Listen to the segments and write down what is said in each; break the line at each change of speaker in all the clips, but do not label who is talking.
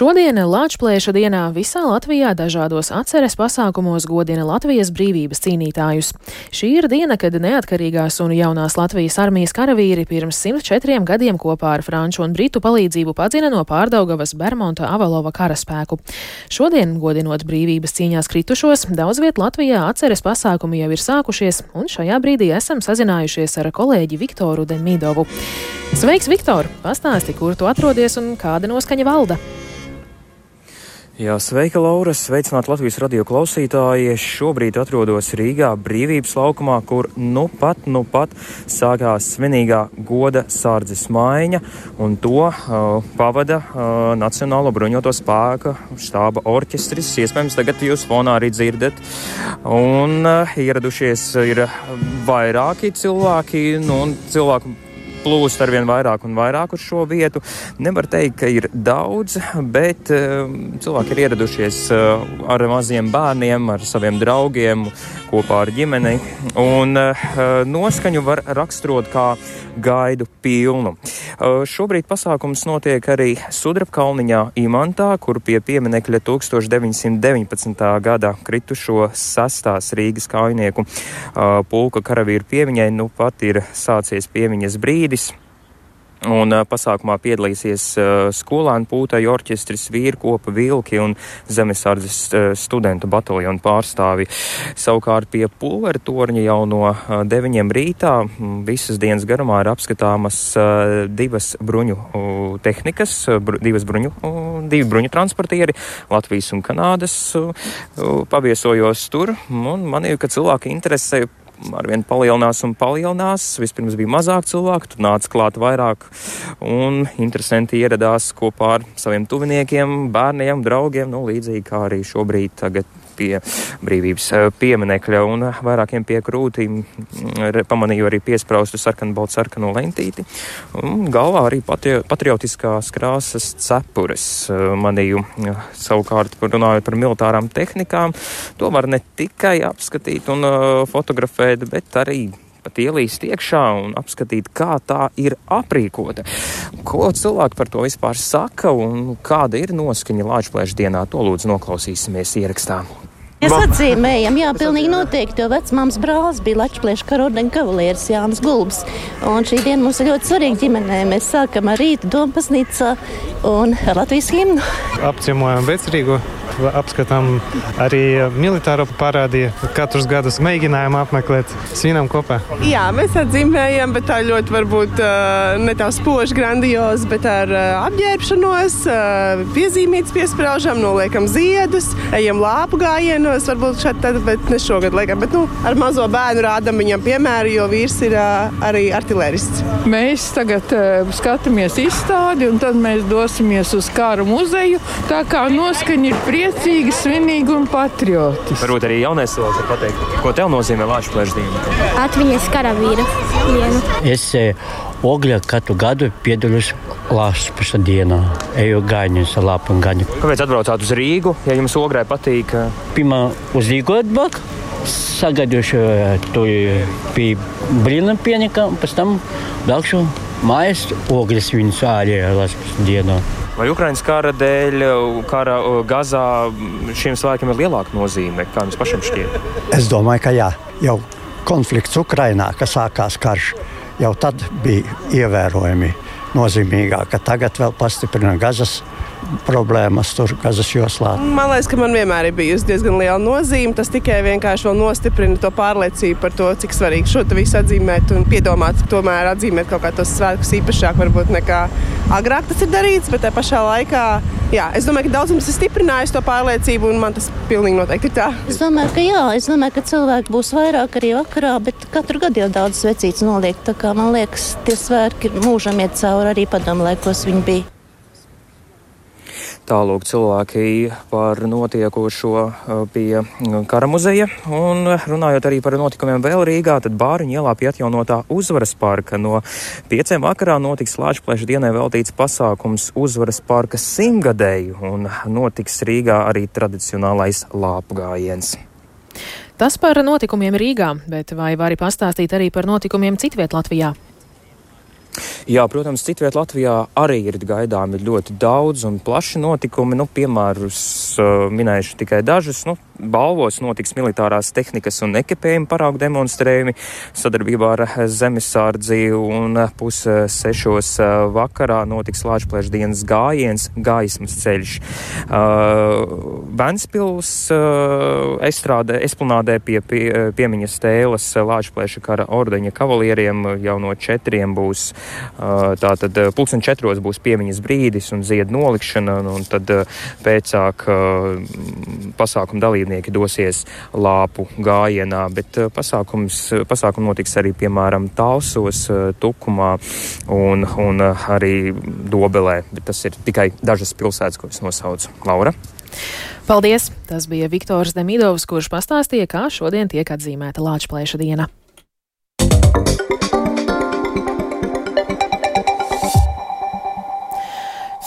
Šodien Lāčplēša dienā visā Latvijā dažādos atceres pasākumos godina Latvijas brīvības cīnītājus. Šī ir diena, kad neatkarīgās un jaunās Latvijas armijas karavīri pirms 104 gadiem kopā ar franču un britu palīdzību padzina no Pārdaugavas Bermonta Avalova karaspēku. Šodien, godinot brīvības cīņās kritušos, daudz viet Latvijā atceres pasākumi jau ir sākušies, un šajā brīdī esam sazinājušies ar kolēģi Viktoru Demīdovu. Sveiks, Viktor! Pastāsti, kur tu atrodies un kāda noskaņa valda?
Jā, sveika, Laura! Sveicināt Latvijas radio klausītāji! Šobrīd atrodos Rīgā brīvības laukumā, kur nu pat, nu pat sākās svinīgā goda sārdzes maiņa, un to uh, pavada uh, Nacionālo bruņoto spēka štāba orķestris. Iespējams, tagad jūs fonā arī dzirdat. Un uh, ieradušies ir vairāki cilvēki, nu, un cilvēku plūst ar vien vairāk un vairāk uz šo vietu. Nevar teikt, ka ir daudz, bet uh, cilvēki ir ieradušies uh, ar maziem bērniem, ar saviem draugiem, kopā ar ģimeni. Un uh, noskaņu var raksturot kā gaidu pilnu. Šobrīd pasākums notiek arī Sudrabkalniņā Imantā, kur pie pieminekļa 1919. gada kritušo sastās Rīgas kaujinieku uh, pulka karavīru piemiņai nu pat ir sācies piemiņas brīdis. Un uh, pasākumā piedalīsies skolēnu pūtai orķestris, vīrkopa, vilki un zemesardzes studentu bataljonu pārstāvi. Savukārt pie pulveru torņa jau no uh, deviņiem rītā visas dienas garumā ir apskatāmas divas bruņu tehnikas, br divas bruņu, divi bruņu transportieri, Latvijas un Kanādas. Paviesojos tur un man ir, ka cilvēki interesē arvien palielinās un palielinās. Vispirms bija mazāk cilvēku, tur nāca klāt vairāk, un interesanti ieradās kopā ar saviem tuviniekiem, bērniem, draugiem, nu, līdzīgi kā arī šobrīd tagad pie brīvības eh, pieminekļa un vairākiem pie krūtīm pamanīju arī piespraustu sarkanu baltu sarkano lentīti. Un galvā arī patri patriotiskās krāsas cepures eh, manīju savukārt runājot par militārām tehnikām. To var ne tikai apskatīt un fotografēt, bet arī pat ielīst iekšā un apskatīt, kā tā ir aprīkota. Ko cilvēki par to vispār saka un kāda ir noskaņa Lāčplēša dienā, to lūdzu noklausīsimies ierakstā.
Mēs atzīmējam, jā, pilnīgi noteikti, jo vecmāmas brālis bija Latvijas karodeņa kavalieris Jānis Gulbs. Un šī diena mums ir ļoti svarīga ģimenē. Mēs sākam ar rītu Dompasnīcā un Latvijas himnu.
Apciemojam Vecrīgu apskatām arī militāro parādīju. Katrs gadus mēģinājām apmeklēt, svinam kopā.
Jā, mēs atzīmējam, bet tā ļoti varbūt ne tā spoži grandiozi, bet ar apģērbšanos, piezīmītas piesprāžam, noliekam ziedus, ejam lāpu gājienos, varbūt šeit tad, bet ne šogad liekam, bet nu, ar mazo bērnu rādam viņam piemēru, jo vīrs ir arī artilērists.
Mēs tagad skatāmies izstādi un tad mēs dosimies uz kāru muzeju. Tā kā noskaņa ir priecīga priecīgi, svinīgi un patriotiski.
Varbūt arī jaunais cilvēks var pateikt, ko tev nozīmē Latvijas plēšņa diena.
Atmiņas karavīra diena.
Es Ogļa katru gadu piedalos Latvijas dienā. Eju gaņus lapu un gaņu.
Kāpēc atbraucāt uz Rīgu, ja jums ogrē patīk?
Pirmā uz Rīgu atbraukt. Sagaidīšu to pie brīnum pienikam, pēc tam braukšu mājas ogles viņus ārējā Latvijas dienā.
Vai Ukraiņas kara dēļ, kara Gazā šiem svētkiem ir lielāka nozīme, kā jums pašam šķiet?
Es domāju, ka jā, jau konflikts Ukrainā, kas sākās karš, jau tad bija ievērojami nozīmīgāk, tagad vēl pastiprina Gazas problēmas tur Gazas joslā.
Man liekas, ka man vienmēr ir bijusi diezgan liela nozīme. Tas tikai vienkārši vēl nostiprina to pārliecību par to, cik svarīgi šo visu atzīmēt un piedomāt, tomēr atzīmēt kaut kā tos svētkus īpašāk varbūt nekā agrāk tas ir darīts, bet tajā pašā laikā. Jā, es domāju, ka daudz mums ir stiprinājis to pārliecību, un man tas pilnīgi noteikti ir tā.
Es domāju, ka jā, es domāju, ka cilvēki būs vairāk arī vakarā, bet katru gadu jau daudz vecītas noliek. Tā kā man liekas, tie svētki mūžam iet cauri arī padomu laikos viņi bija.
Tālūk cilvēki par notiekošo pie kara muzeja un runājot arī par notikumiem vēl Rīgā, tad Bāriņu ielā pie atjaunotā uzvaras parka no pieciem vakarā notiks Lāčplēša dienai veltīts pasākums uzvaras parka simtgadēju un notiks Rīgā arī tradicionālais lāpu gājiens.
Tas par notikumiem Rīgā, bet vai vari pastāstīt arī par notikumiem citviet Latvijā?
Jā, protams, citviet Latvijā arī ir gaidāmi ļoti daudz un plaši notikumi. Nu, piemērus uh, minējuši tikai dažus. Nu, balvos notiks militārās tehnikas un ekipējuma paraugu demonstrējumi sadarbībā ar zemesārdzi un pus sešos uh, vakarā notiks Lāčplēša dienas gājiens, gaismas ceļš. Uh, Ventspils uh, estrādē, esplanādē pie, pie piemiņas stēles Lāčplēša kara ordeņa kavalieriem jau no četriem būs Tātad pulksten četros būs piemiņas brīdis un ziedu nolikšana, un tad pēcāk pasākuma dalībnieki dosies lāpu gājienā, bet pasākums, pasākumi notiks arī, piemēram, Talsos, Tukumā un, un arī Dobelē, bet tas ir tikai dažas pilsētas, ko es nosaucu. Laura?
Paldies! Tas bija Viktors Demidovs, kurš pastāstīja, kā šodien tiek atzīmēta Lāčplēša diena.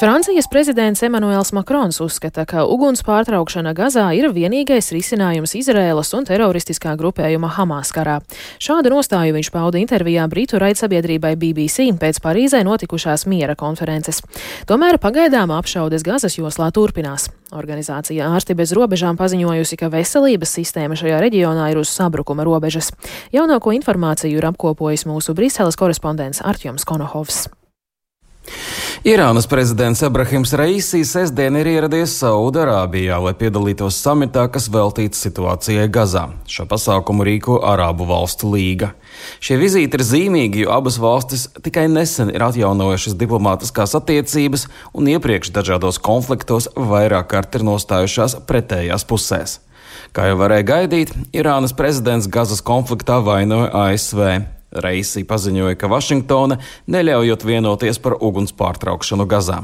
Francijas prezidents Emmanuels Makrons uzskata, ka uguns pārtraukšana Gazā ir vienīgais risinājums Izrēlas un teroristiskā grupējuma Hamas karā. Šādu nostāju viņš pauda intervijā Britu raidsabiedrībai BBC pēc Parīzē notikušās miera konferences. Tomēr pagaidām apšaudes Gazas joslā turpinās. Organizācija Ārsti bez robežām paziņojusi, ka veselības sistēma šajā reģionā ir uz sabrukuma robežas. Jaunāko informāciju ir apkopojis mūsu Briseles korespondents Artjoms Konohovs.
Irānas prezidents Ebrahims Raisī sestdien ir ieradies Saudarābijā, lai piedalītos samitā, kas veltīts situācijai Gazā. Šo pasākumu rīko Arābu valstu līga. Šie vizīti ir zīmīgi, jo abas valstis tikai nesen ir atjaunojušas diplomātiskās attiecības un iepriekš dažādos konfliktos vairāk kārt ir nostājušās pretējās pusēs. Kā jau varēja gaidīt, Irānas prezidents Gazas konfliktā vainoja ASV. Reisi paziņoja, ka Vašingtona neļaujot vienoties par uguns pārtraukšanu Gazā.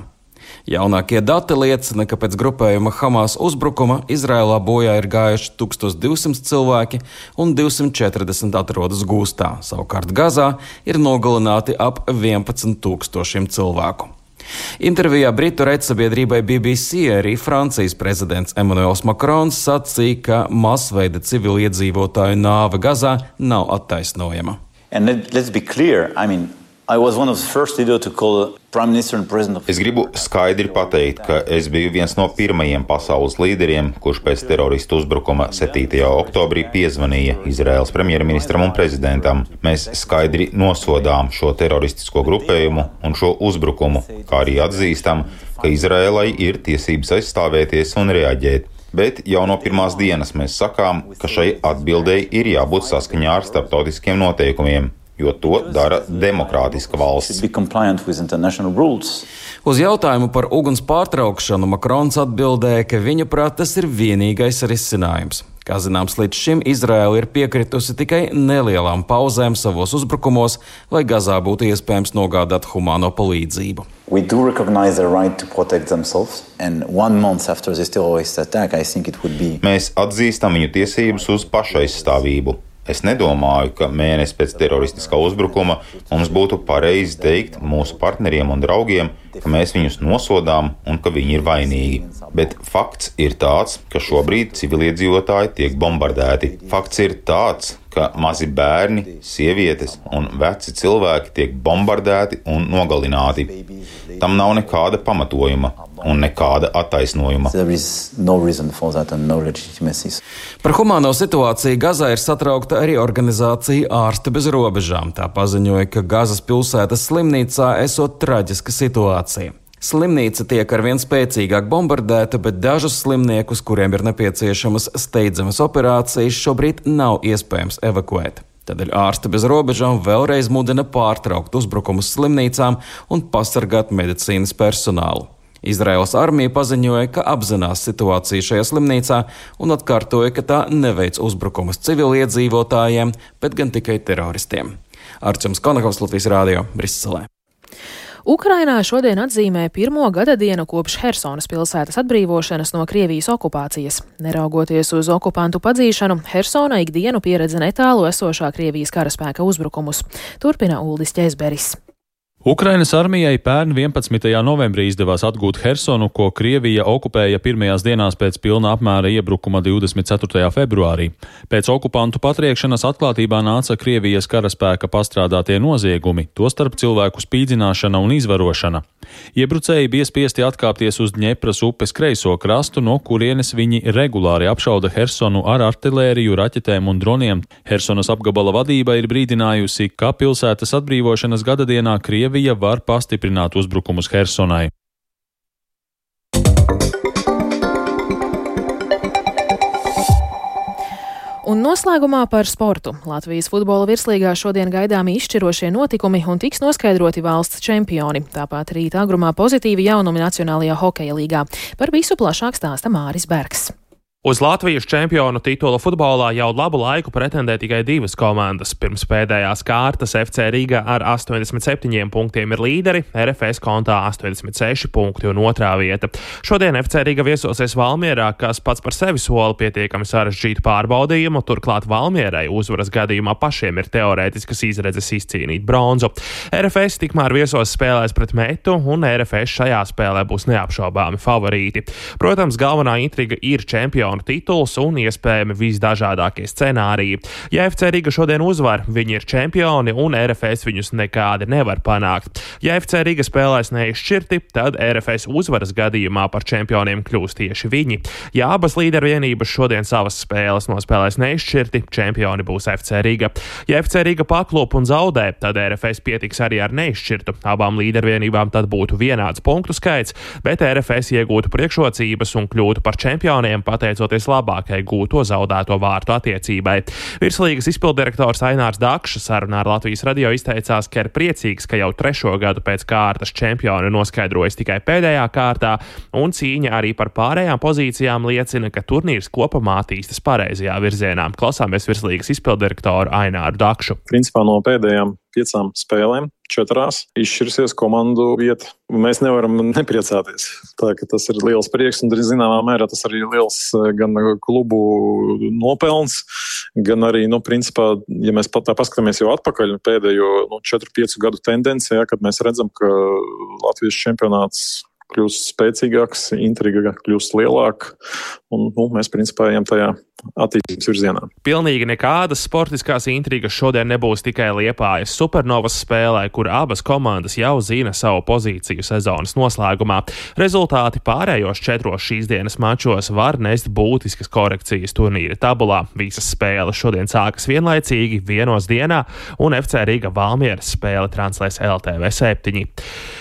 Jaunākie dati liecina, ka pēc grupējuma Hamas uzbrukuma Izrēlā bojā ir gājuši 1200 cilvēki un 240 atrodas gūstā. Savukārt Gazā ir nogalināti ap 11 tūkstošiem cilvēku. Intervijā Britu raidsabiedrībai BBC arī Francijas prezidents Emmanuels Macrons sacīja, ka masveida civiliedzīvotāju nāve Gazā nav attaisnojama.
And let, let's be clear. I mean,
Es gribu skaidri pateikt, ka es biju viens no pirmajiem pasaules līderiem, kurš pēc teroristu uzbrukuma 7. oktobrī piezvanīja Izraels premjerministram un prezidentam. Mēs skaidri nosodām šo teroristisko grupējumu un šo uzbrukumu, kā arī atzīstam, ka Izraēlai ir tiesības aizstāvēties un reaģēt. Bet jau no pirmās dienas mēs sakām, ka šai atbildēji ir jābūt saskaņā ar starptautiskiem noteikumiem, jo to dara demokrātiska valsts.
Uz jautājumu par uguns pārtraukšanu Makrons atbildēja, ka viņa prāt tas ir vienīgais risinājums. Kā zināms, līdz šim Izraela ir piekritusi tikai nelielām pauzēm savos uzbrukumos, lai Gazā būtu iespējams nogādāt humāno palīdzību. We do recognize the right to protect themselves,
and one month after this terrorist attack, I think it would be. Mēs atzīstam viņu tiesības uz pašaizstāvību. Es nedomāju, ka mēnesi pēc teroristiskā uzbrukuma mums būtu pareizi teikt mūsu partneriem un draugiem, ka mēs viņus nosodām un ka viņi ir vainīgi. Bet fakts ir tāds, ka šobrīd civiliedzīvotāji tiek bombardēti. Fakts ir tāds, ka mazi bērni, sievietes un veci cilvēki tiek bombardēti un nogalināti. Tam nav nekāda pamatojuma un nekāda attaisnojuma. No no
Par humāno situāciju Gazā ir satraukta arī organizācija Ārsti bez robežām. Tā paziņoja, ka Gazas pilsētas slimnīcā esot traģiska situācija. Slimnīca tiek arvien spēcīgāk bombardēta, bet dažus slimniekus, kuriem ir nepieciešamas steidzamas operācijas, šobrīd nav iespējams evakuēt. Tādēļ ārsti bez robežām vēlreiz mudina pārtraukt uzbrukumus slimnīcām un pasargāt medicīnas personālu. Izraels armija paziņoja, ka apzinās situāciju šajā slimnīcā un atkārtoja, ka tā neveic uzbrukumus civiliedzīvotājiem, bet gan tikai teroristiem. Arčuns Konakovs Latvijas Rādio Briselē.
Ukrainā šodien atzīmē pirmo gada dienu kopš Helsonas pilsētas atbrīvošanas no Krievijas okupācijas. Neraugoties uz okupantu padzīšanu, Helsona ikdienu pieredze netālu esošā Krievijas karaspēka uzbrukumus. Turpina Uldis Ķēzberis.
Ukrainas armijai pērn 11. novembrī izdevās atgūt Hersonu, ko Krievija okupēja pirmajās dienās pēc pilna apmēra iebrukuma 24. februārī. Pēc okupantu patriekšanas atklātībā nāca Krievijas karaspēka pastrādātie noziegumi, tostarp cilvēku spīdzināšana un izvarošana. Iebrucēji bija spiesti atkāpties uz Dņepras upes kreiso krastu, no kurienes viņi regulāri apšauda Hersonu ar artilēriju, raķetēm un droniem. Hersonas apgabala vadība ir brīdinājusi, ka pilsētas atbrīvošanas gadadienā Krievija var pastiprināt uzbrukumus Hersonai.
Noslēgumā par sportu. Latvijas futbola virslīgā šodien gaidāmi izšķirošie notikumi un tiks noskaidroti valsts čempioni. Tāpat rīta agrumā pozitīvi jaunumi Nacionālajā hokeja līgā. Par visu plašāk stāsta Māris Bergs.
Uz Latvijas čempionu titula futbolā jau labu laiku pretendē tikai divas komandas. Pirms pēdējās kārtas FC Riga ar 87 punktiem ir līderi, RFS kontā 86 punkti un otrā vieta. Šodien FC Riga viesosies Valmierā, kas pats par sevi sola pietiekami sarežģītu pārbaudījumu, turklāt Valmierai uzvaras gadījumā pašiem ir teorētiskas izredzes izcīnīt bronzu. RFS tikmēr viesos spēlēs pret metu, un RFS šajā spēlē būs neapšaubāmi favorīti. Protams, galvenā intriga ir čempionu čempionu tituls un iespējami visdažādākie scenāriji. Ja FC Riga šodien uzvar, viņi ir čempioni un RFS viņus nekādi nevar panākt. Ja FC Riga spēlēs neizšķirti, tad RFS uzvaras gadījumā par čempioniem kļūs tieši viņi. Ja abas līderu vienības šodien savas spēles nospēlēs neizšķirti, čempioni būs FC Riga. Ja FC Riga paklop un zaudē, tad RFS pietiks arī ar neizšķirtu. Abām līderu vienībām tad būtu vienāds punktu skaits, bet RFS iegūtu priekšrocības un kļūtu par čempioniem pateicoties pateicoties labākai gūto zaudēto vārtu attiecībai. Virslīgas izpildirektors Ainārs Dakšs sarunā ar Latvijas radio izteicās, ka ir priecīgs, ka jau trešo gadu pēc kārtas čempioni noskaidrojas tikai pēdējā kārtā, un cīņa arī par pārējām pozīcijām liecina, ka turnīrs kopumā attīstas pareizajā virzienā. Klausāmies virslīgas izpildirektoru Aināru Dakšu.
Principā no pēdējām piecām spēlēm četrās izšķirsies komandu vieta. Mēs nevaram nepriecāties. Tā, tas ir liels prieks, un zināmā mērā tas arī liels eh, gan klubu nopelns, gan arī, nu, principā, ja mēs pat tā paskatāmies jau atpakaļ pēdējo nu, 4-5 gadu tendencijā, kad mēs redzam, ka Latvijas čempionāts kļūst spēcīgāks, intriga kļūst lielāka, un nu, mēs principā ejam tajā attīstības virzienā.
Pilnīgi nekādas sportiskās intrigas šodien nebūs tikai Liepājas supernovas spēlē, kur abas komandas jau zina savu pozīciju sezonas noslēgumā. Rezultāti pārējos četros šīs dienas mačos var nest būtiskas korekcijas turnīra tabulā. Visas spēles šodien sākas vienlaicīgi, vienos dienā, un FC Riga Valmieras spēle translēs LTV 7.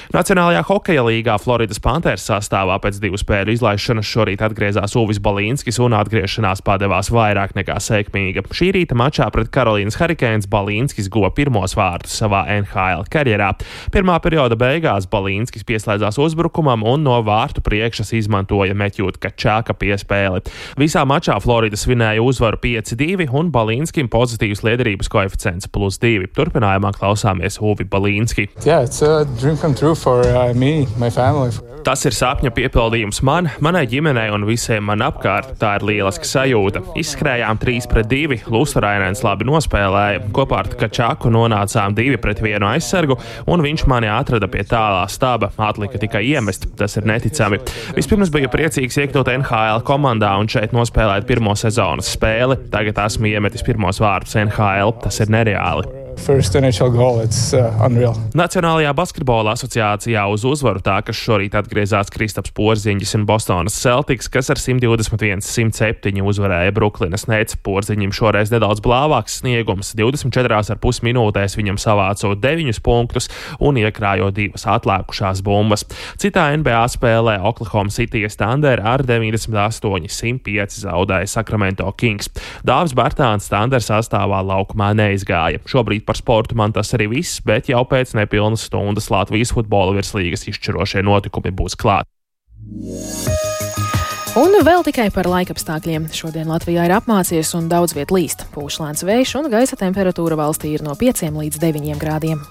Nacionālajā hokeja līgā Floridas Panthers sastāvā pēc divu spēļu izlaišanas šorīt atgriezās Uvis Balīnskis un atgriešanās padevās vairāk nekā sekmīga. Šī rīta mačā pret Karolīnas Hurricanes Balīnskis guva pirmos vārtus savā NHL karjerā. Pirmā perioda beigās Balīnskis pieslēdzās uzbrukumam un no vārtu priekšas izmantoja Meķūta Kačāka piespēli. Visā mačā Florida svinēja uzvaru 5-2 un Balīnskim pozitīvs liederības koeficients plus 2. Turpinājumā klausāmies Uvi Balīnski.
Yeah, for uh, me, my family.
Tas ir sapņa piepildījums man, manai ģimenei un visiem man apkārt. Tā ir lieliska sajūta. Izskrējām 3 pret 2, Lūsarainēns labi nospēlēja. Kopā ar Kačaku nonācām 2 pret 1 aizsargu, un viņš mani atrada pie tālā staba. Atlika tikai iemest, tas ir neticami. Vispirms biju priecīgs iekļūt NHL komandā un šeit nospēlēt pirmo sezonas spēli. Tagad esmu iemetis pirmos vārdus NHL. Tas ir nereāli.
Goal, uh,
Nacionālajā basketbola asociācijā uz uzvaru tā, kas šorīt atgriezās Kristaps Porziņš un Bostonas Celtics, kas ar 121-107 uzvarēja Brooklynas Nets. Porziņam šoreiz nedaudz blāvāks sniegums - 24,5 minūtēs viņam savācot 9 punktus un iekrājot divas atlēkušās bumbas. Citā NBA spēlē Oklahoma City Standard ar 98-105 zaudēja Sacramento Kings. Dāvs Bartāns Standard sastāvā laukumā neizgāja. Šobrīd par sportu man tas arī viss, bet jau pēc nepilnas stundas Latvijas futbola virslīgas izšķirošie notikumi būs klāt.
Un vēl tikai par laikapstākļiem. Šodien Latvijā ir apmācies un daudz viet līst. Pūš lēns vējš un gaisa temperatūra valstī ir no 5 līdz 9 grādiem.